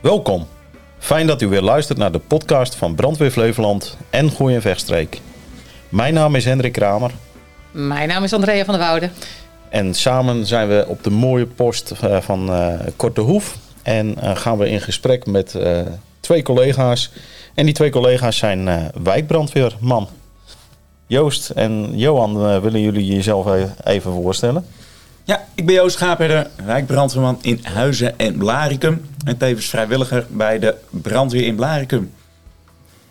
Welkom. Fijn dat u weer luistert naar de podcast van Brandweer Flevoland en Gooi en Vechtstreek. Mijn naam is Hendrik Kramer Mijn naam is Andrea van der Woude. en samen zijn we op de mooie post eh, van eh, Korte Hoef. En eh, gaan we in gesprek met twee collega's. En die twee collega's zijn wijkbrandweerman. Joost en Johan, willen jullie jezelf even voorstellen? Ja, ik ben Joost Schaapherder, wijkbrandweerman in Huizen en Blaricum. En tevens vrijwilliger bij de brandweer in Blaricum.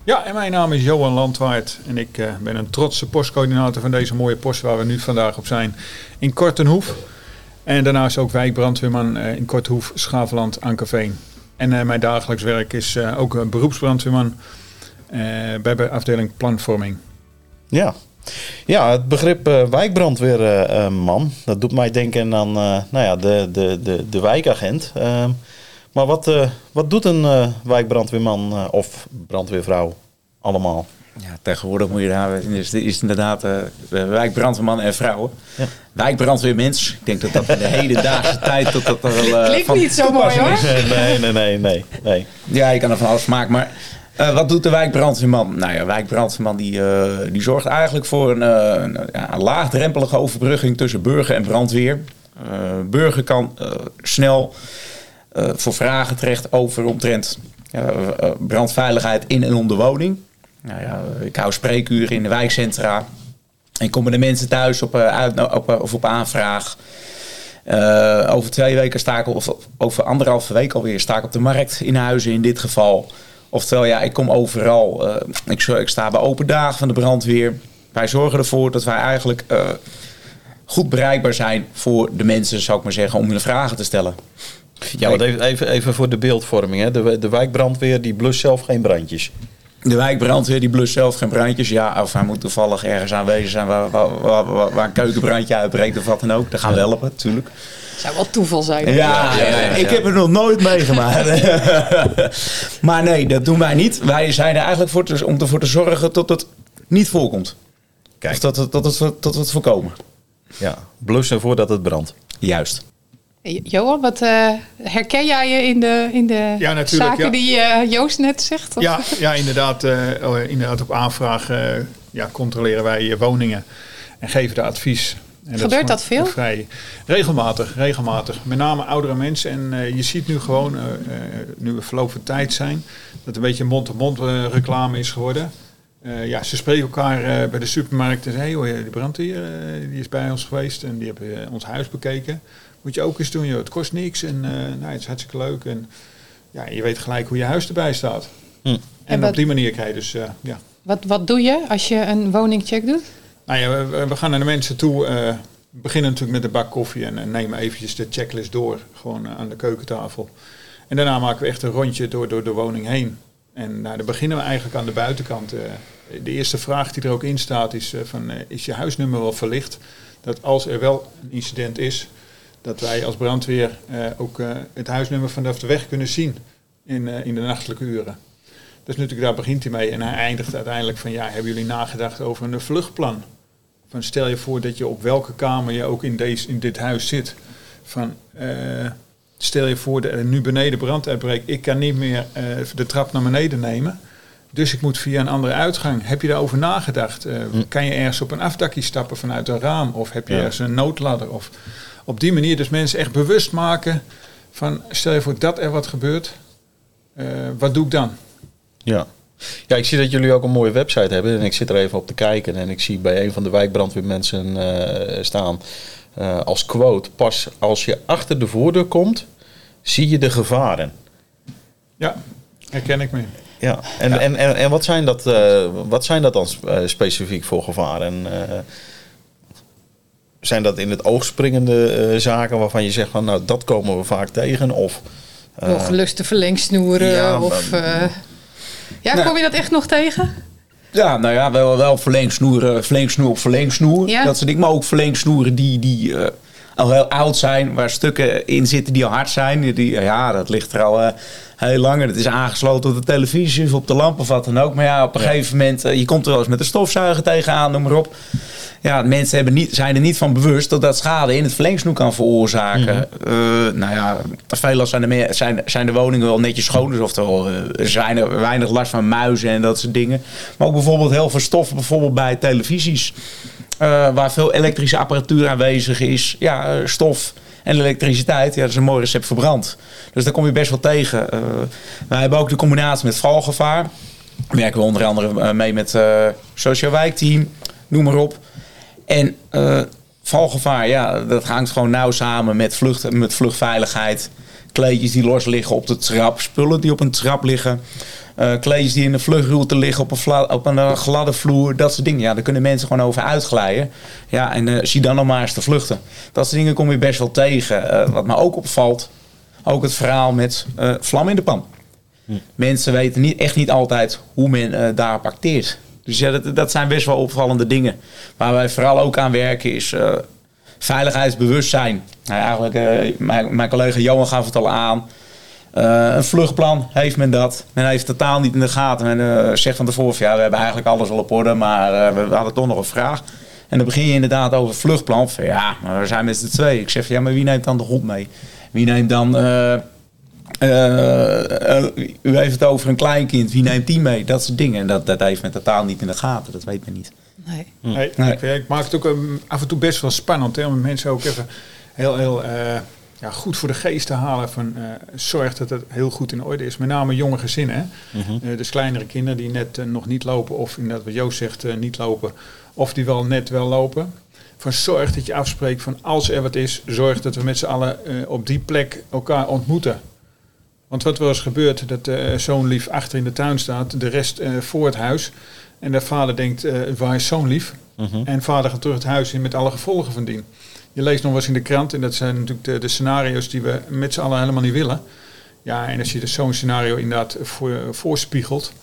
Ja, en mijn naam is Johan Landwaard en ik eh, ben een trotse postcoördinator van deze mooie post waar we nu vandaag op zijn in Kortenhoef. En daarnaast ook wijkbrandweerman eh, in Kortenhoef, Schaveland, Ankerveen. En eh, mijn dagelijks werk is eh, ook een beroepsbrandweerman eh, bij de afdeling planvorming. Ja. Ja, het begrip eh, wijkbrandweerman, dat doet mij denken aan eh, nou ja, de, de, de, de wijkagent. Ehm, maar wat, eh, wat doet een eh, wijkbrandweerman eh, of brandweervrouw allemaal? Ja, tegenwoordig moet je daar, is, is inderdaad eh, wijkbrandweerman en vrouwen. Ja. Wijkbrandweermens. Ik denk dat dat in de hedendaagse tijd dat dat er wel eh, Klinkt van niet zo mooi hoor. is. Nee, nee, nee, nee. nee. Ja, je kan er van alles maken. Maar eh, wat doet de wijkbrandweerman? Nou ja, wijkbrandweerman die, eh, die zorgt eigenlijk voor een, eh, een, laagdrempelige overbrugging tussen burger en brandweer. Burger kan snel voor vragen terecht over omtrent brandveiligheid in en om de woning. Nou ja, ik hou spreekuren in de wijkcentra. En komen de mensen thuis op, op, of op aanvraag. Over twee weken sta ik, of over anderhalve week alweer, sta ik op de markt in Huizen in dit geval. Oftewel, ja, ik kom overal. Eh, ik, ik sta bij open dagen van de brandweer. Wij zorgen ervoor dat wij eigenlijk eh, goed bereikbaar zijn voor de mensen, zou ik maar zeggen, om hun vragen te stellen. Ja, want even, even, even voor de beeldvorming. Hè. De, de wijkbrandweer die blust zelf geen brandjes. De wijkbrandweer die blust zelf geen brandjes. Ja, of hij moet toevallig ergens aanwezig zijn waar, waar, waar, waar- waar een keukenbrandje uitbreekt of wat dan ook. Dan gaan we helpen, natuurlijk. Zou wel toeval zijn. Ja, ja, ja, ja. ik heb het nog nooit meegemaakt. maar nee, dat doen wij niet. Wij zijn er eigenlijk voor te, om ervoor te zorgen dat het niet voorkomt. Kijk. Of dat, het- dat, het, dat we het voorkomen. Ja, blussen voordat het brandt. Juist. Johan, wat eh, herken jij je in de, in de Ja, zaken ja. die eh, Joost net zegt? Of- Ja, ja inderdaad, eh, oh, inderdaad op aanvraag eh, ja, controleren wij eh, woningen en geven de advies. En Gebeurt dat gewoon veel? Vrij regelmatig, regelmatig. Met name oudere mensen. En eh, je ziet nu gewoon, eh, eh, nu we verloop van tijd zijn, dat een beetje mond-to-mond eh, reclame is geworden. Eh, ja, ze spreken elkaar eh, bij de supermarkt en zeggen, hey hoor, die brandweer eh, die is bij ons geweest en die hebben eh, ons huis bekeken. Moet je ook eens doen, joh. het kost niks en eh, nou, het is hartstikke leuk. En ja, je weet gelijk hoe je huis erbij staat. Hm. En, En wat- op die manier krijg je dus, eh, ja. Wat, wat doe je als je een woningcheck doet? Nou ja, we, we gaan naar de mensen toe. eh, we beginnen natuurlijk met de bak koffie en, en nemen eventjes de checklist door. Gewoon aan de keukentafel. En daarna maken we echt een rondje door, door de woning heen. En nou, dan beginnen we eigenlijk aan de buitenkant. de eerste vraag die er ook in staat is van, is je huisnummer wel verlicht? Dat als er wel een incident is, dat wij als brandweer eh, ook eh, het huisnummer vanaf de weg kunnen zien in, eh, in de nachtelijke uren. Dus natuurlijk, daar begint hij mee. En hij eindigt uiteindelijk van, ja, hebben jullie nagedacht over een vluchtplan? Van stel je voor dat je op welke kamer je ook in, deze, in dit huis zit. Van, stel je voor dat er nu beneden brand uitbreekt. Ik kan niet meer de trap naar beneden nemen. Dus ik moet via een andere uitgang. Heb je daarover nagedacht? Eh, Kan je ergens op een afdakje stappen vanuit een raam? Of heb je Ja. ergens een noodladder? Of op die manier dus mensen echt bewust maken van... stel je voor dat er wat gebeurt. eh, wat doe ik dan? Ja. Ja, ik zie dat jullie ook een mooie website hebben. En ik zit er even op te kijken. En ik zie bij een van de wijkbrandweermensen eh, staan als quote... Pas als je achter de voordeur komt, zie je de gevaren. Ja, herken ik me. Ja, en, En, en, en wat, zijn dat, eh, wat zijn dat dan eh, specifiek voor gevaren? Eh, zijn dat in het oog springende eh, zaken waarvan je zegt van nou dat komen we vaak tegen? Of eh, Nog geluste verlengsnoeren? ja, of, eh, ja, Nou. kom je dat echt nog tegen? Ja, nou ja, wel, wel verlengsnoeren, verlengsnoer op verlengsnoer. Ja. Dat soort dingen. Maar ook verlengsnoeren die, die eh, al heel oud zijn, waar stukken in zitten die al hard zijn. Die, ja, dat ligt er al heel lang. Het is aangesloten op de televisie of op de lamp of wat dan ook. Maar ja, op een gegeven moment, je komt er wel eens met de stofzuiger tegenaan, noem maar op ja, mensen hebben niet, zijn er niet van bewust dat dat schade in het verlengsnoek kan veroorzaken. Mm nou ja, veelal zijn de, zijn, zijn de woningen wel netjes schoon. Dus oftewel, er is weinig, weinig last van muizen en dat soort dingen. Maar ook bijvoorbeeld heel veel stoffen, bijvoorbeeld bij televisies. Uh, waar veel elektrische apparatuur aanwezig is. Ja, stof en elektriciteit, ja, dat is een mooi recept verbrand. Dus daar kom je best wel tegen. Uh, wij hebben ook de combinatie met valgevaar. Daar werken we onder andere mee met uh, Sociaal Wijkteam, noem maar op. En valgevaar, ja, dat hangt gewoon nauw samen met, vlucht, met vluchtveiligheid. Kleedjes die los liggen op de trap, spullen die op een trap liggen. Uh, kleedjes die in de vluchtroute liggen op een, op een uh, gladde vloer. Dat soort dingen. Ja, daar kunnen mensen gewoon over uitglijden. Ja, en uh, zie dan nog maar eens te vluchten. Dat soort dingen kom je best wel tegen. wat me ook opvalt, ook het verhaal met vlam in de pan. Hm. Mensen weten niet, echt niet altijd hoe men daarop acteert. Dus ja, dat, dat zijn best wel opvallende dingen. Waar wij vooral ook aan werken is veiligheidsbewustzijn. Nou, eigenlijk, uh, mijn, mijn, collega Johan gaf het al aan. Uh, een vluchtplan heeft men dat. Men heeft totaal niet in de gaten. Men zegt van tevoren, ja, we hebben eigenlijk alles al op orde, maar we hadden toch nog een vraag. En dan begin je inderdaad over vluchtplan. Ja, maar we zijn met z'n twee. Ik zeg, ja, maar wie neemt dan de hond mee? Wie neemt dan u heeft het over een kleinkind, wie neemt die mee? Dat soort dingen. En dat, dat heeft men totaal niet in de gaten, dat weet men niet. Nee. nee. nee. Ik, ik, maak het ook um, af en toe best wel spannend hè, om mensen ook even heel, heel uh, ja, goed voor de geest te halen. Van, uh, zorg dat het heel goed in orde is. Met name jonge gezinnen. Mm -hmm. dus kleinere kinderen die net nog niet lopen, of inderdaad wat Joost zegt, niet lopen. Of die wel net wel lopen van zorg dat je afspreekt van als er wat is, zorg dat we met z'n allen op die plek elkaar ontmoeten. Want wat wel eens gebeurt, dat uh, zo'n lief achter in de tuin staat, de rest uh, voor het huis. En de vader denkt, uh, waar is zo'n lief? Mhm. En vader gaat terug het huis in met alle gevolgen van dien. Je leest nog wel eens in de krant, en dat zijn natuurlijk de, de scenario's die we met z'n allen helemaal niet willen. Ja, en als je dus zo'n scenario inderdaad voor, voorspiegelt,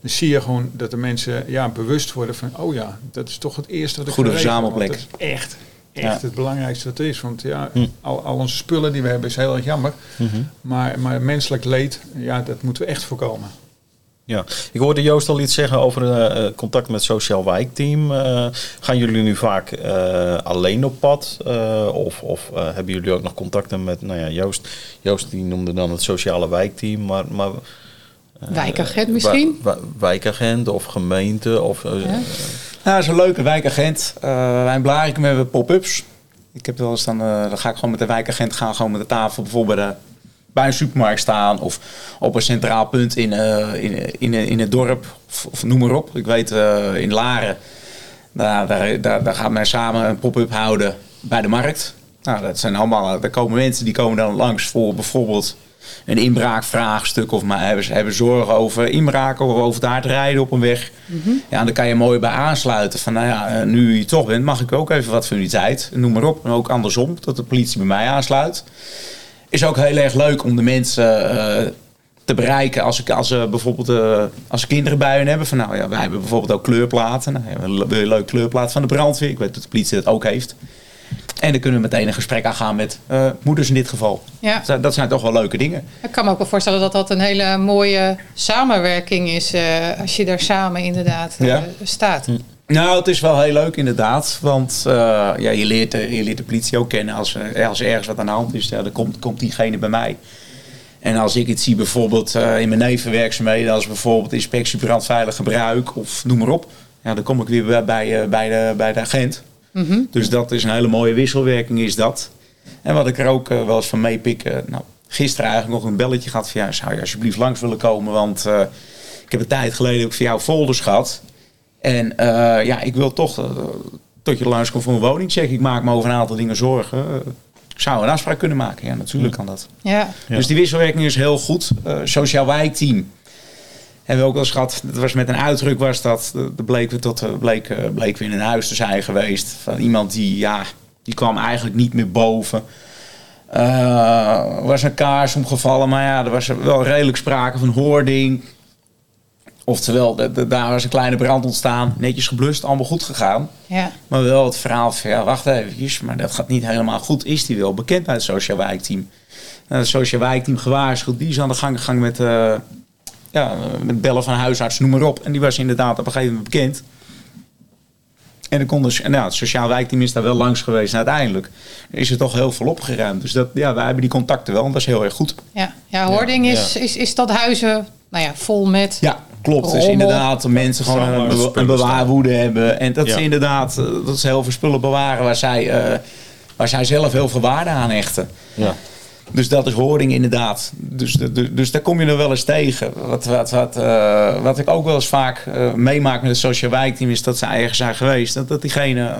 dan zie je gewoon dat de mensen ja, bewust worden van, oh ja, dat is toch het eerste wat ik Goede verzamelplek. Dat is echt echt het belangrijkste dat is. Want ja, hm. al, al, onze spullen die we hebben is heel erg jammer. Mhm. maar, maar menselijk leed, ja, dat moeten we echt voorkomen. Ja, ik hoorde Joost al iets zeggen over uh, contact met Sociaal Wijkteam. Uh, gaan jullie nu vaak uh, alleen op pad? of of hebben jullie ook nog contacten met, nou ja, Joost, Joost die noemde dan het Sociale Wijkteam, maar... maar wijkagent misschien? Wijkagent of gemeente of... Ja. Nou, dat is een leuke wijkagent. Uh, wij in Blarikum hebben pop-ups. Ik heb wel eens dan, uh, dan ga ik gewoon met de wijkagent gaan gewoon met de tafel bijvoorbeeld uh, bij een supermarkt staan of op een centraal punt in, in, in, in het dorp of, of, noem maar op. Ik weet in Laren, daar, daar, daar, daar gaan wij samen een pop-up houden bij de markt. Nou, dat zijn allemaal, daar komen mensen die komen dan langs voor bijvoorbeeld een inbraakvraagstuk of maar hebben, hebben zorgen over inbraken of over het hard rijden op een weg. Mhm. Ja, dan kan je mooi bij aansluiten. Van nou ja, eh, nu je toch bent, mag ik ook even wat van uw tijd. Noem maar op. En ook andersom, dat de politie bij mij aansluit. Is ook heel erg leuk om de mensen uh, te bereiken als, ik, als ze bijvoorbeeld uh, als kinderen bij hun hebben. Van nou ja, wij hebben bijvoorbeeld ook kleurplaten. Nou, ja, een leuk kleurplaat van de brandweer. Ik weet dat de politie dat ook heeft. En dan kunnen we meteen een gesprek aangaan met uh, moeders in dit geval. Ja. Dat, zijn toch wel leuke dingen. Ik kan me ook wel voorstellen dat dat een hele mooie samenwerking is. Uh, als je daar samen inderdaad uh, staat. Nou, het is wel heel leuk inderdaad. Want ja, je, leert, je leert de politie ook kennen. Als, als er ergens wat aan de hand is, dan komt, komt diegene bij mij. En als ik het zie bijvoorbeeld in mijn nevenwerkzaamheden... als bijvoorbeeld inspectie brandveilig gebruik of noem maar op... Ja, dan kom ik weer bij, bij, bij, de, bij de agent... Mhm. Dus dat is een hele mooie wisselwerking is dat. En wat ik er ook uh, wel eens van meepik. Nou, gisteren eigenlijk nog een belletje gehad van ja, zou je alsjeblieft langs willen komen? Want ik heb een tijd geleden ook voor jou folders gehad. En ja, ik wil toch tot je langs komt voor een woningcheck. Ik maak me over een aantal dingen zorgen. ik zou een afspraak kunnen maken. Ja, natuurlijk kan dat. Ja. Dus die wisselwerking is heel goed. sociaal wijkteam hebben we ook wel eens gehad. Dat was met een uitdruk was dat. Dat bleek we tot eh, bleek, eh, bleek we in een huis te zijn geweest. Van iemand die, ja, die kwam eigenlijk niet meer boven. Uh, was een kaars omgevallen, maar ja, er was wel redelijk sprake van hoording. Oftewel, daar was een kleine brand ontstaan, netjes geblust, allemaal goed gegaan. Ja. Maar wel het verhaal van, ja, wacht even, maar dat gaat niet helemaal goed. Is die wel bekend bij het Social Wijkteam? Nou, het Social Wijkteam gewaarschuwd, die is aan de gang gegaan met, uh, ja, met bellen van huisarts, noem maar op. En die was inderdaad op een gegeven moment bekend. En, dan kon dus, en nou, het sociaal wijkteam is daar wel langs geweest. En uiteindelijk is er toch heel veel opgeruimd. Dus dat, ja, wij hebben die contacten wel. En dat is heel erg goed. Ja, ja Hoording Is, is, is dat huizen nou ja, vol met Ja, klopt. Dus inderdaad, mensen gewoon een, een bewaarwoede hebben. En dat ze inderdaad, eh, dat ze heel veel spullen bewaren waar zij, uh, waar zij zelf heel veel waarde aan hechten. Ja. Dus dat is horing inderdaad. Dus, dus, dus daar kom je er wel eens tegen. Wat, wat, wat, uh, wat ik ook wel eens vaak uh, meemaak met het sociaal wijkteam is dat ze ergens zijn geweest. Dat, dat diegene uh,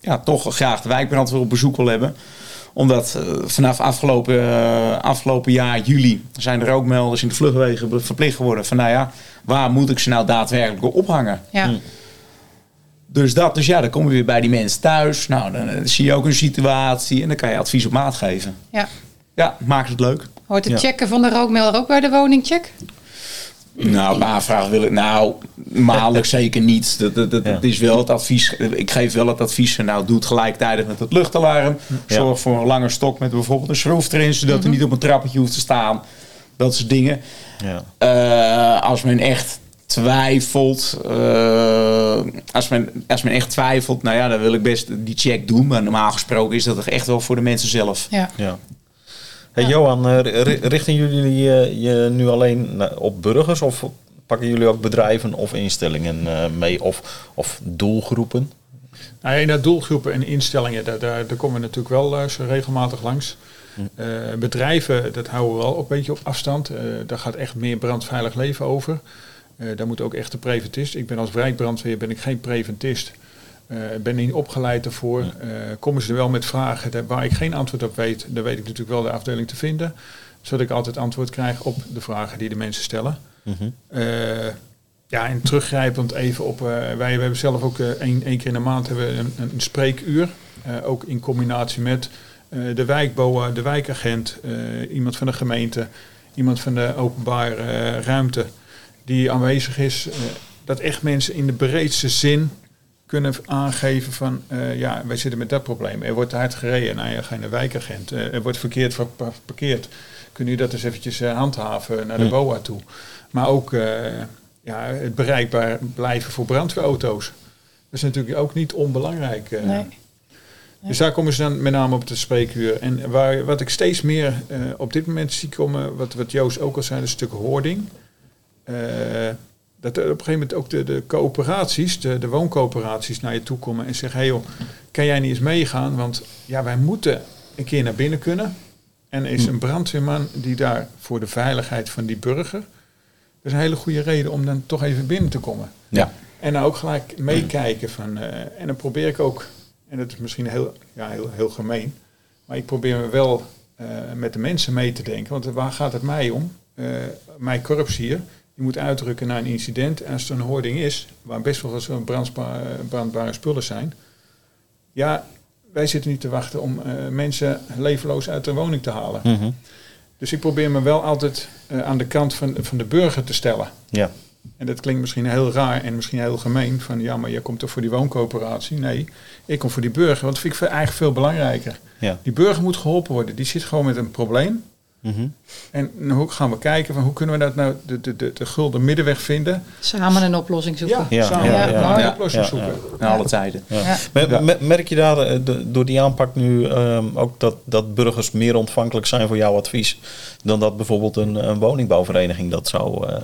ja, toch graag de wijkbrandweer op bezoek wil hebben omdat vanaf afgelopen, afgelopen jaar, juli, zijn er ook melders in de vluchtwegen verplicht geworden. Van nou ja, waar moet ik ze nou daadwerkelijk ophangen? Ja. Hm. Dus dat, dus ja, dan kom je weer bij die mensen thuis. Nou, dan zie je ook een situatie en dan kan je advies op maat geven. Ja. Ja, maakt het leuk. Hoort het checken van de rookmelder ook bij de woningcheck? Nou, op aanvraag wil ik. Nou, maandelijk zeker niet. Dat, dat, dat, is wel het advies. Ik geef wel het advies. Nou, doe het gelijktijdig met het luchtalarm. Zorg voor een lange stok met bijvoorbeeld een schroef erin, zodat mm -hmm. er niet op een trappetje hoeft te staan. Dat soort dingen. Ja. Uh, als men echt twijfelt. Uh, als, men, als men echt twijfelt, nou ja, dan wil ik best die check doen. Maar normaal gesproken is dat echt wel voor de mensen zelf. Ja. Ja. Hey, Johan, uh, richten jullie uh, je nu alleen op burgers of pakken jullie ook bedrijven of instellingen mee of, of doelgroepen? Nou, naar doelgroepen en instellingen, daar, daar, daar komen we natuurlijk wel zo regelmatig langs. Uh, bedrijven, dat houden we wel een beetje op afstand. Uh, daar gaat echt meer brandveilig leven over. Uh, daar moet ook echt de preventist. Ik ben als wijkbrandweer ben ik geen preventist. Ik ben niet opgeleid daarvoor. komen ze er wel met vragen waar ik geen antwoord op weet, dan weet ik natuurlijk wel de afdeling te vinden. Zodat ik altijd antwoord krijg op de vragen die de mensen stellen. Mm -hmm. ja, en teruggrijpend even op, wij, wij hebben zelf ook één, één keer in de maand hebben een, een spreekuur. ook in combinatie met uh, de wijkboa, de wijkagent, uh, iemand van de gemeente, iemand van de openbare uh, ruimte die aanwezig is. dat echt mensen in de breedste zin kunnen aangeven van ja, wij zitten met dat probleem. Er wordt hard gereden, nou ja, ga je naar wijkagent. er wordt verkeerd verkeerd. Kun je dat eens eventjes handhaven naar de. BOA toe. Maar ook ja, het bereikbaar blijven voor brandweerauto's. Dat is natuurlijk ook niet onbelangrijk. Nee. Dus daar komen ze dan met name op de spreekuur. En waar, wat ik steeds meer uh, op dit moment zie komen, wat, wat Joost ook al zei, is een stuk hoording. Dat er op een gegeven moment ook de, de coöperaties, de, de wooncoöperaties naar je toe komen en zeggen, hé hey joh, kan jij niet eens meegaan? Want ja, wij moeten een keer naar binnen kunnen. En is een brandweerman die daar voor de veiligheid van die burger, dat is een hele goede reden om dan toch even binnen te komen. Ja. En dan ook gelijk meekijken van, uh, en dan probeer ik ook en dat is misschien heel, ja, heel, heel gemeen. Maar ik probeer me wel uh, met de mensen mee te denken. Want waar gaat het mij om? Uh, mijn korps hier, die moet uitdrukken naar een incident. En als er een hoording is, waar best wel zo'n brandbare, brandbare spullen zijn. Ja, wij zitten niet te wachten om uh, mensen levenloos uit de woning te halen. Mm -hmm. Dus ik probeer me wel altijd aan de kant van, van de burger te stellen. Ja. En dat klinkt misschien heel raar en misschien heel gemeen. Van ja, maar je komt toch voor die wooncoöperatie? Nee, ik kom voor die burger. Want dat vind ik eigenlijk veel belangrijker. Ja. Die burger moet geholpen worden. Die zit gewoon met een probleem. Mm -hmm. En hoe gaan we kijken van hoe kunnen we dat nou de, de, de, de gulden middenweg vinden? Samen een oplossing zoeken. Ja, Ja, samen ja, een ja, ja, oplossing zoeken. Naar alle tijden. Ja. Ja. Merk je daar de, door die aanpak nu um, ook dat, dat burgers meer ontvankelijk zijn voor jouw advies dan dat bijvoorbeeld een, een woningbouwvereniging dat zou, uh,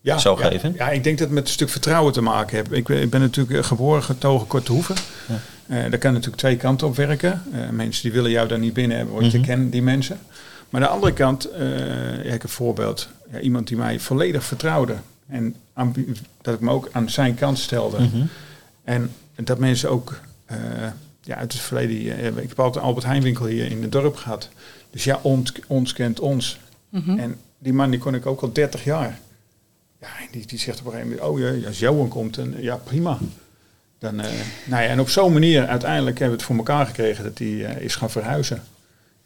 ja, zou geven? Ja, ik denk dat het met een stuk vertrouwen te maken heeft. Ik, ik ben natuurlijk geboren getogen Korte Hoeven. Ja. Uh, daar kan natuurlijk twee kanten op werken. Uh, mensen die willen jou daar niet binnen hebben, want mm -hmm. je kent die mensen. Maar aan de andere kant, uh, ja, ik heb een voorbeeld. Ja, iemand die mij volledig vertrouwde. En aan, dat ik me ook aan zijn kant stelde. Mhm. Mm -hmm. En dat mensen ook uh, ja, uit het verleden... Uh, ik heb altijd een Albert Heijn winkel hier in het dorp gehad. Dus ja, ons, ons kent ons. Mhm. Mm -hmm. En die man die kon ik ook al 30 jaar. Ja, die, die zegt op een gegeven moment... Oh ja, als Johan komt, en, ja prima. Dan, uh, nou ja, en op zo'n manier uiteindelijk hebben we het voor elkaar gekregen... dat hij is gaan verhuizen.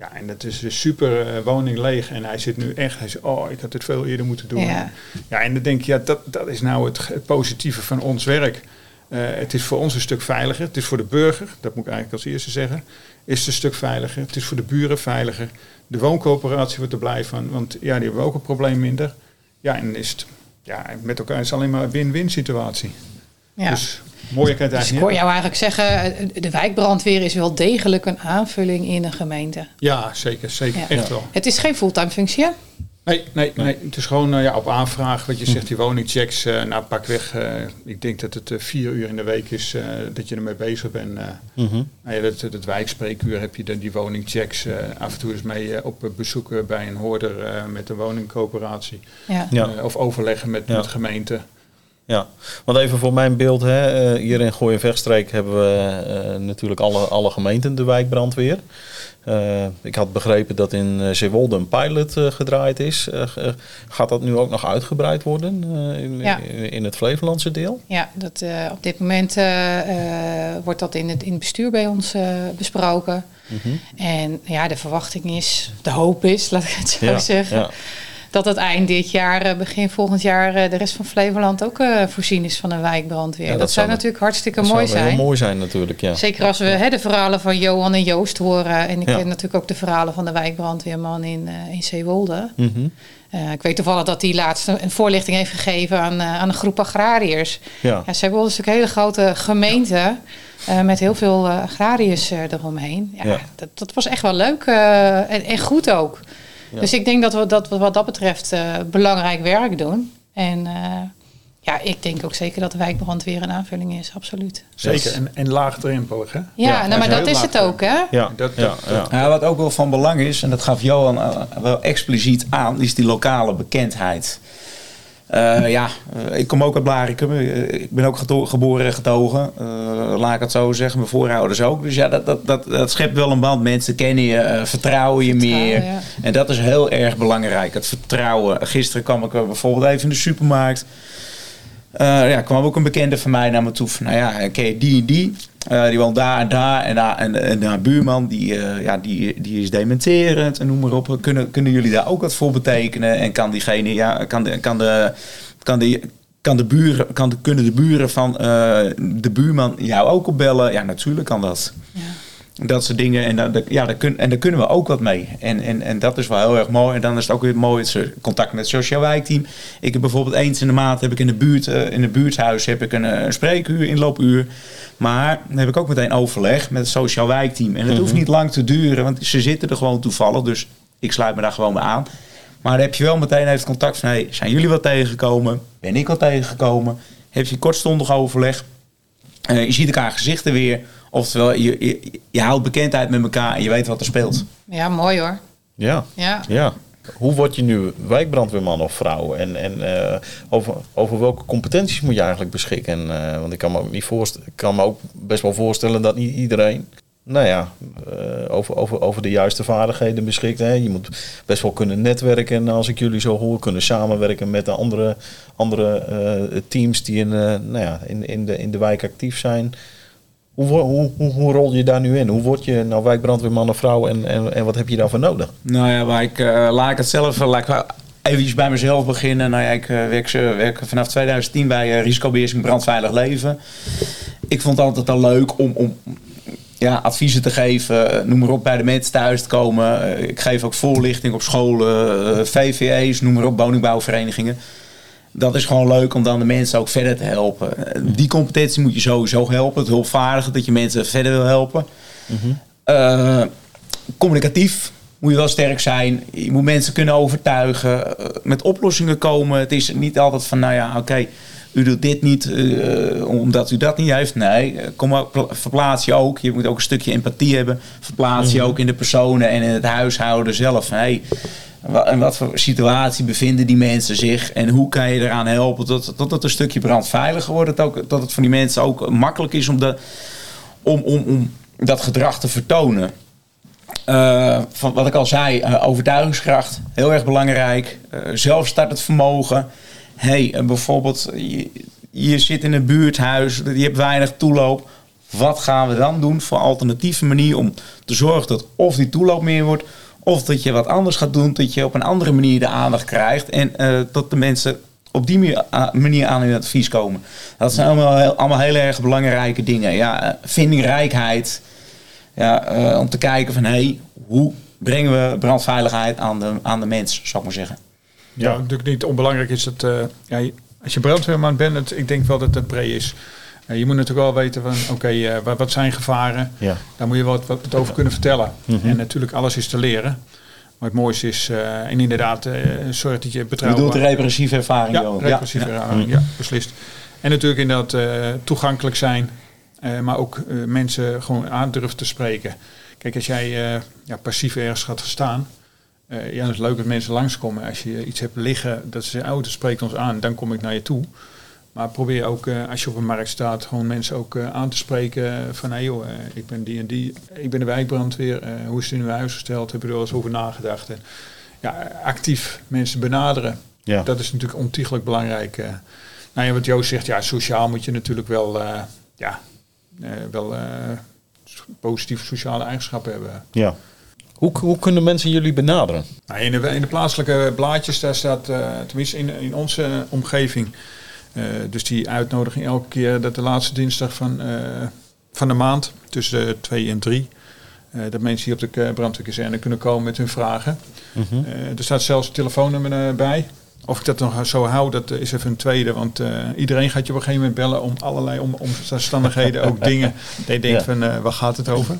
Ja, en dat is een super woning leeg. En hij zit nu echt, hij zegt, oh, ik had het veel eerder moeten doen. Ja. Ja, en dan denk je, ja, dat, dat is nou het, het positieve van ons werk. Eh, het is voor ons een stuk veiliger. Het is voor de burger, dat moet ik eigenlijk als eerste zeggen, is het een stuk veiliger. Het is voor de buren veiliger. De wooncoöperatie wordt er blij van, want ja, die hebben ook een probleem minder. Ja, en is het, ja, met elkaar is het alleen maar een win-win situatie. Ja. Dus mooier kan het Dus ik hoor jou eigenlijk zeggen, de wijkbrandweer is wel degelijk een aanvulling in een gemeente. Ja, zeker, zeker, Ja. echt wel. Het is geen fulltime functie, hè? Nee, nee, nee. Het is gewoon eh, ja, op aanvraag. Wat je zegt, die woningchecks. eh nou, pak weg. eh, ik denk dat het vier uur in de week is eh, dat je ermee bezig bent. eh. Mhm. nou ja, dat, dat wijkspreekuur heb je dan die woningchecks. af en toe eens mee op bezoeken bij een hoorder eh, met een woningcoöperatie. Ja. Ja. Of overleggen met, Ja. met gemeente. Ja, want even voor mijn beeld, hè, eh, hier in Gooi en Vechtstreek hebben we eh, natuurlijk alle, alle gemeenten de wijkbrandweer. Eh, ik had begrepen dat in uh, Zeewolde een pilot gedraaid is. Gaat dat nu ook nog uitgebreid worden in, Ja. in, in het Flevolandse deel? Ja, dat, op dit moment wordt dat in het, in het bestuur bij ons besproken. Mhm. En ja, de verwachting is, de hoop is, laat ik het zo Ja, zeggen, ja. Dat het eind dit jaar, eh, begin volgend jaar, eh, de rest van Flevoland ook eh, voorzien is van een wijkbrandweer. Ja, dat, dat zou natuurlijk hartstikke Dat mooi zou zijn. heel mooi zijn natuurlijk, ja. Zeker als we hè, de verhalen van Johan en Joost horen. En ik Ja. ken natuurlijk ook de verhalen van de wijkbrandweerman in, in Zeewolde. Mhm. Ik weet toevallig dat hij laatst een voorlichting heeft gegeven aan, aan een groep agrariërs. Ja. Ja, Zeewolde is natuurlijk een hele grote gemeente. met heel veel agrariërs eromheen. Ja, Ja. Dat, dat was echt wel leuk en, en goed ook. Ja. Dus ik denk dat we, dat we wat dat betreft eh, belangrijk werk doen. En eh, ja, ik denk ook zeker dat de wijkbrandweer een aanvulling is, absoluut. Zeker. Yes. En, en laagdrempelig, hè? Ja, Ja, nou, maar dat is het ook, hè? Ja, Dat- ja, dat- ja. Ja, wat ook wel van belang is, en dat gaf Johan eh, wel expliciet aan, is die lokale bekendheid. Eh, ja, ik kom ook uit Blarikum. Eh, ik ben ook geboren en getogen. Eh, laat ik het zo zeggen. Mijn voorouders ook. Dus ja, dat, dat, dat, dat schept wel een band. Mensen kennen je, vertrouwen je Vertrouwen, meer. ja. En dat is heel erg belangrijk. Het vertrouwen. Gisteren kwam ik bijvoorbeeld even in de supermarkt. Ja, kwam ook een bekende van mij naar me toe. Van, nou ja, ken je die en die? Eh, die woont daar en daar. En, daar, en, en buurman, die, eh, ja, die, die is dementerend en noem maar op. Kunnen, kunnen jullie daar ook wat voor betekenen? En kan diegene, ja, kan de, kan de, kan de, kan de buren, kan kunnen de buren van eh, de buurman jou ook opbellen? Ja, natuurlijk kan dat. Ja. Dat soort dingen. En, ja, daar, kun, en daar kunnen we ook wat mee. En, en, en dat is wel heel erg mooi. En dan is het ook weer mooi contact met het sociaal wijkteam. Ik heb bijvoorbeeld eens in de maand heb ik in de buurt, eh, in het buurthuis heb ik een, eh, een spreekuur, inloopuur. Maar dan heb ik ook meteen overleg met het sociaal wijkteam. En het hoeft niet lang te duren, want ze zitten er gewoon toevallig. Dus ik sluit me daar gewoon bij aan. Maar dan heb je wel meteen even contact van, hey, zijn jullie wat tegengekomen? Ben ik wat tegengekomen? Heb je kortstondig overleg? Eh, je ziet elkaar gezichten weer. Oftewel, je, je, je houdt bekendheid met elkaar en je weet wat er speelt. ja, mooi hoor. Ja. Ja. Ja. Hoe word je nu wijkbrandweerman of vrouw? En, en eh, over, over welke competenties moet je eigenlijk beschikken? Eh, want ik kan me ook niet voorstellen, ik kan me ook best wel voorstellen dat niet iedereen, nou ja, eh, over, over, over de juiste vaardigheden beschikt. Hè. Je moet best wel kunnen netwerken. En als ik jullie zo hoor, kunnen samenwerken met de andere, andere eh, teams die in, eh, nou ja, in, in, de, in de wijk actief zijn. Hoe, hoe, rol je daar nu in? Hoe word je nou wijkbrandweerman of vrouw en, en, en wat heb je daarvoor nodig? Nou ja, maar ik, eh, laat ik het zelf eh, laat ik eventjes bij mezelf beginnen. Nou ja, ik eh, werk, werk vanaf 2010 bij eh, risicobeheersing brandveilig leven. Ik vond het altijd al leuk om, om ja, adviezen te geven, noem maar op, bij de mensen thuis te komen. Ik geef ook voorlichting op scholen, VVE's, noem maar op, woningbouwverenigingen. Dat is gewoon leuk om dan de mensen ook verder te helpen. Eh, Die competentie moet je sowieso helpen. Het hulpvaardige, dat je mensen verder wil helpen. Eh, communicatief moet je wel sterk zijn. Je moet mensen kunnen overtuigen. eh, met oplossingen komen. Het is niet altijd van, nou ja, oké, u doet dit niet omdat u dat niet heeft. Nee, kom verplaats je ook. Je moet ook een stukje empathie hebben. Verplaats je ook in de personen en in het huishouden zelf. Hey, in wat voor situatie bevinden die mensen zich? En hoe kan je eraan helpen tot, tot het een stukje brandveiliger wordt? Dat, ook, dat het voor die mensen ook makkelijk is om, om, om, om dat gedrag te vertonen. Eh, van wat ik al zei, eh, overtuigingskracht, heel erg belangrijk. Eh zelfstartend vermogen. Hey, bijvoorbeeld, je, je zit in een buurthuis, je hebt weinig toeloop. Wat gaan we dan doen voor alternatieve manier om te zorgen dat of die toeloop meer wordt, of dat je wat anders gaat doen, dat je op een andere manier de aandacht krijgt en uh, dat de mensen op die manier aan hun advies komen. Dat zijn allemaal heel, allemaal heel erg belangrijke dingen. Ja, eh, vindingrijkheid. Ja, om te kijken van hé, hey, hoe brengen we brandveiligheid aan de, aan de mens, zou ik maar zeggen. Ja, natuurlijk niet onbelangrijk is dat ja, als je brandweerman bent, ik denk wel dat het pre is. Je moet natuurlijk wel weten van oké, okay, uh, wat, wat, zijn gevaren? Ja. Daar moet je wat, wat over kunnen vertellen. Mm -hmm. En natuurlijk alles is te leren. Maar het mooiste is, uh, en inderdaad, uh, zorg dat je betrouwbaar... Je bedoelt repressieve ervaring, Ja, repressieve ja. ervaring, ja, beslist. En natuurlijk inderdaad uh, toegankelijk zijn, maar ook mensen gewoon aandurven te spreken. Kijk, als jij ja, passief ergens gaat staan, ja, dat is leuk dat mensen langskomen. Als je iets hebt liggen, dat ze auto spreekt ons aan, dan kom ik naar je toe. Maar probeer ook, uh, als je op een markt staat, gewoon mensen ook uh, aan te spreken van hé hey joh, uh, ik ben die en die, ik ben de wijkbrandweer, hoe is het in uw huis gesteld, heb je er wel eens over nagedacht? En, ja, actief mensen benaderen, ja. dat is natuurlijk ontiegelijk belangrijk. nou ja, wat Joost zegt, ja, sociaal moet je natuurlijk wel, ja, wel positieve sociale eigenschappen hebben. Ja. Hoe, hoe kunnen mensen jullie benaderen? Nou, in, de, in de plaatselijke blaadjes, daar staat, tenminste in, in onze omgeving, uh, dus die uitnodiging elke keer dat de laatste dinsdag van, uh, van de maand, tussen 2 en 3, uh, dat mensen hier op de brandweerkazerne kunnen komen met hun vragen. Mm -hmm. er staat zelfs een telefoonnummer bij. Of ik dat nog zo hou, dat is even een tweede. Want iedereen gaat je op een gegeven moment bellen om allerlei om, omstandigheden, ook dingen. Je denkt ja. van, waar gaat het over?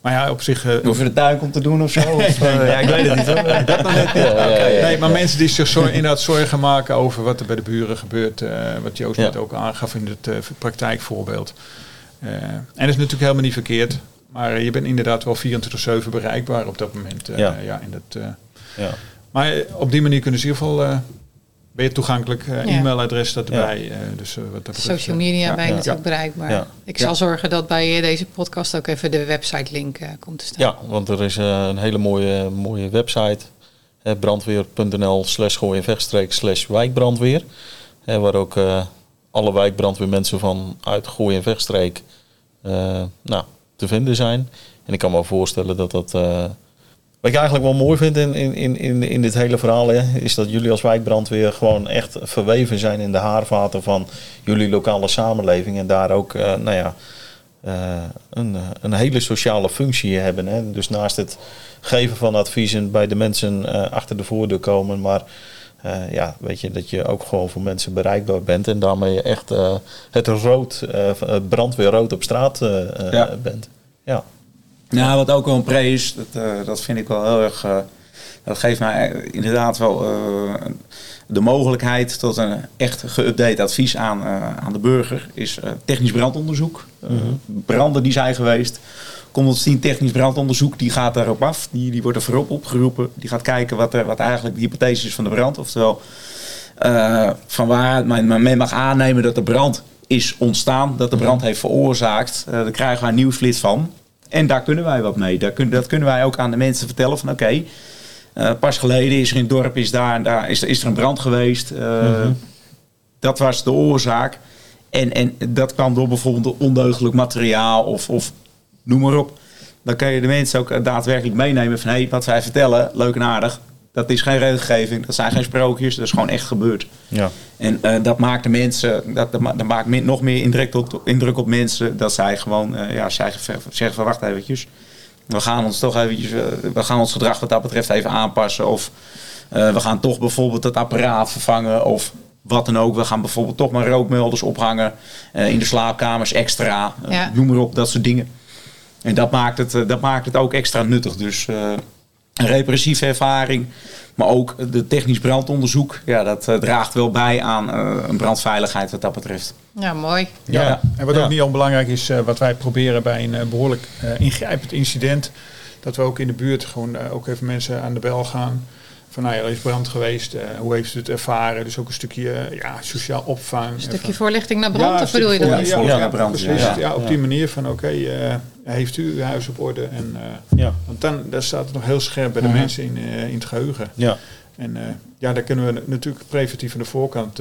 Maar ja, op zich... Uh, Hoef je de tuin om te doen of zo? Of, uh, ja, ik weet het niet hoor. Dat net. Ja, nee, maar mensen die zich zo inderdaad zorgen maken over wat er bij de buren gebeurt. Uh, wat Joost net ook aangaf in het praktijkvoorbeeld. en dat is natuurlijk helemaal niet verkeerd. Maar je bent inderdaad wel 24-7 bereikbaar op dat moment. ja. Ja, in dat, ja. Maar op die manier kunnen ze in ieder geval ben je toegankelijk. Uh, ja. E-mailadres staat erbij. Ja. Uh, dus, uh, wat dat Social media ja. ben je natuurlijk bereikbaar. Ik zal zorgen dat bij deze podcast ook even de website link komt te staan. Ja, want er is een hele mooie, mooie website. brandweer.nl slash gooi vechtstreek slash wijkbrandweer. waar ook alle wijkbrandweermensen van uit Gooi en Vechtstreek nou, te vinden zijn. En ik kan me voorstellen dat dat wat ik eigenlijk wel mooi vind in, in, in, in dit hele verhaal, hè, is dat jullie als wijkbrandweer gewoon echt verweven zijn in de haarvaten van jullie lokale samenleving. En daar ook, uh, nou ja, uh, een, een hele sociale functie hebben. Hè. Dus naast het geven van adviezen bij de mensen uh, achter de voordeur komen, maar ja, weet je, dat je ook gewoon voor mensen bereikbaar bent en daarmee echt het rood, brandweer rood op straat ja. bent. Ja. Nou, wat ook wel een pre is, dat, uh, dat vind ik wel heel erg. Uh, dat geeft mij inderdaad wel uh, de mogelijkheid tot een echt geüpdate advies aan, aan de burger. Is technisch brandonderzoek. -hmm. Branden die zijn geweest. Komt ons zien technisch brandonderzoek, die gaat daarop af. Die, die wordt er voorop opgeroepen. Die gaat kijken wat, er, wat eigenlijk de hypothese is van de brand. Oftewel, van waar men, men mag aannemen dat de brand is ontstaan, dat de brand heeft veroorzaakt. daar krijgen wij een nieuwsflits van. En daar kunnen wij wat mee. Daar kun, dat kunnen wij ook aan de mensen vertellen van oké, okay, uh, pas geleden is er in het dorp is daar, daar is, is er een brand geweest. Uh, mm-hmm. Dat was de oorzaak. En, en dat kwam door bijvoorbeeld ondeugelijk materiaal of, of noem maar op. Dan kan je de mensen ook daadwerkelijk meenemen van hé, hey, wat zij vertellen, leuk en aardig. Dat is geen regelgeving, dat zijn geen sprookjes, dat is gewoon echt gebeurd. Ja. En uh, dat maakt de mensen, dat, dat, dat maakt min, nog meer indruk op, indruk op mensen dat zij gewoon, uh, ja, zij zeggen van wacht eventjes, we gaan ons toch eventjes, uh, we gaan ons gedrag wat dat betreft even aanpassen. Of we gaan toch bijvoorbeeld het apparaat vervangen of wat dan ook. We gaan bijvoorbeeld toch maar rookmelders ophangen in de slaapkamers extra, ja. noem maar op, dat soort dingen. En dat maakt het, dat maakt het ook extra nuttig. Dus repressieve ervaring. Maar ook de technisch brandonderzoek, ja, dat uh, draagt wel bij aan uh, een brandveiligheid wat dat betreft. Ja, mooi. Ja, ja. en wat ook niet onbelangrijk is, uh, wat wij proberen bij een behoorlijk ingrijpend incident, dat we ook in de buurt gewoon ook even mensen aan de bel gaan. Van nou ja, er is brand geweest, hoe heeft u het ervaren? Dus ook een stukje ja, sociaal opvang. Een stukje voorlichting naar brand, of bedoel je dat? Ja, ja, brand, ja, op die manier van oké, okay, heeft u uw huis op orde? En, uh, ja. Want dan daar staat het nog heel scherp bij de uh -huh. mensen in, uh, in het geheugen. Ja. En ja, daar kunnen we natuurlijk preventief aan de voorkant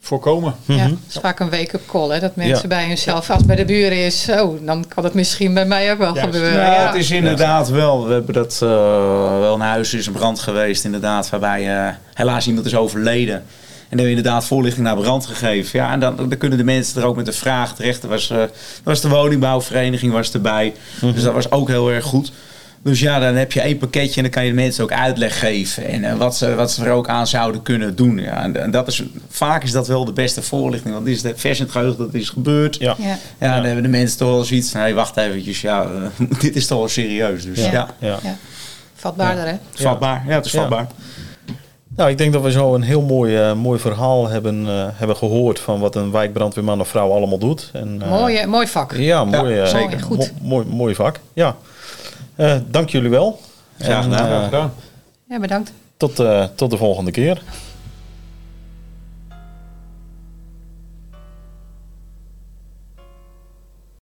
voorkomen. Ja, Mhm. het is vaak een wake-up call, hè, dat mensen Ja. bij hunzelf, als het bij de buren is, zo, dan kan het misschien bij mij ook wel Juist. gebeuren. Ja, Ja, het is inderdaad wel. We hebben dat eh, wel een huis is een brand geweest, inderdaad, waarbij eh, helaas iemand is overleden. En hebben we inderdaad voorlichting naar brand gegeven. Ja, en dan, dan kunnen de mensen er ook met de vraag terecht. Er was, eh, was de woningbouwvereniging was erbij. Dus dat was ook heel erg goed. Dus ja, dan heb je één pakketje en dan kan je de mensen ook uitleg geven. En eh, wat, ze, wat ze er ook aan zouden kunnen doen. Ja, en, en dat is, vaak is dat wel de beste voorlichting. Want dit is de vers in het geheugen dat is gebeurd. Ja. ja. Ja, dan hebben de mensen toch wel zoiets van, hey, wacht eventjes, ja, eh, dit is toch wel serieus. Dus Ja. ja, Ja. ja. Vatbaarder, hè? vatbaar. Ja, het is Ja. vatbaar. Nou, ik denk dat we zo een heel mooi, eh, mooi verhaal hebben, eh, hebben gehoord van wat een wijkbrandweerman of vrouw allemaal doet. En, eh, mooi, mooi vak. Ja, mooi, zeker. Goed. mo- mooi, mooi vak. Ja. Eh, dank jullie wel. Graag gedaan. eh, Graag gedaan. Ja, bedankt. tot, eh, tot de volgende keer.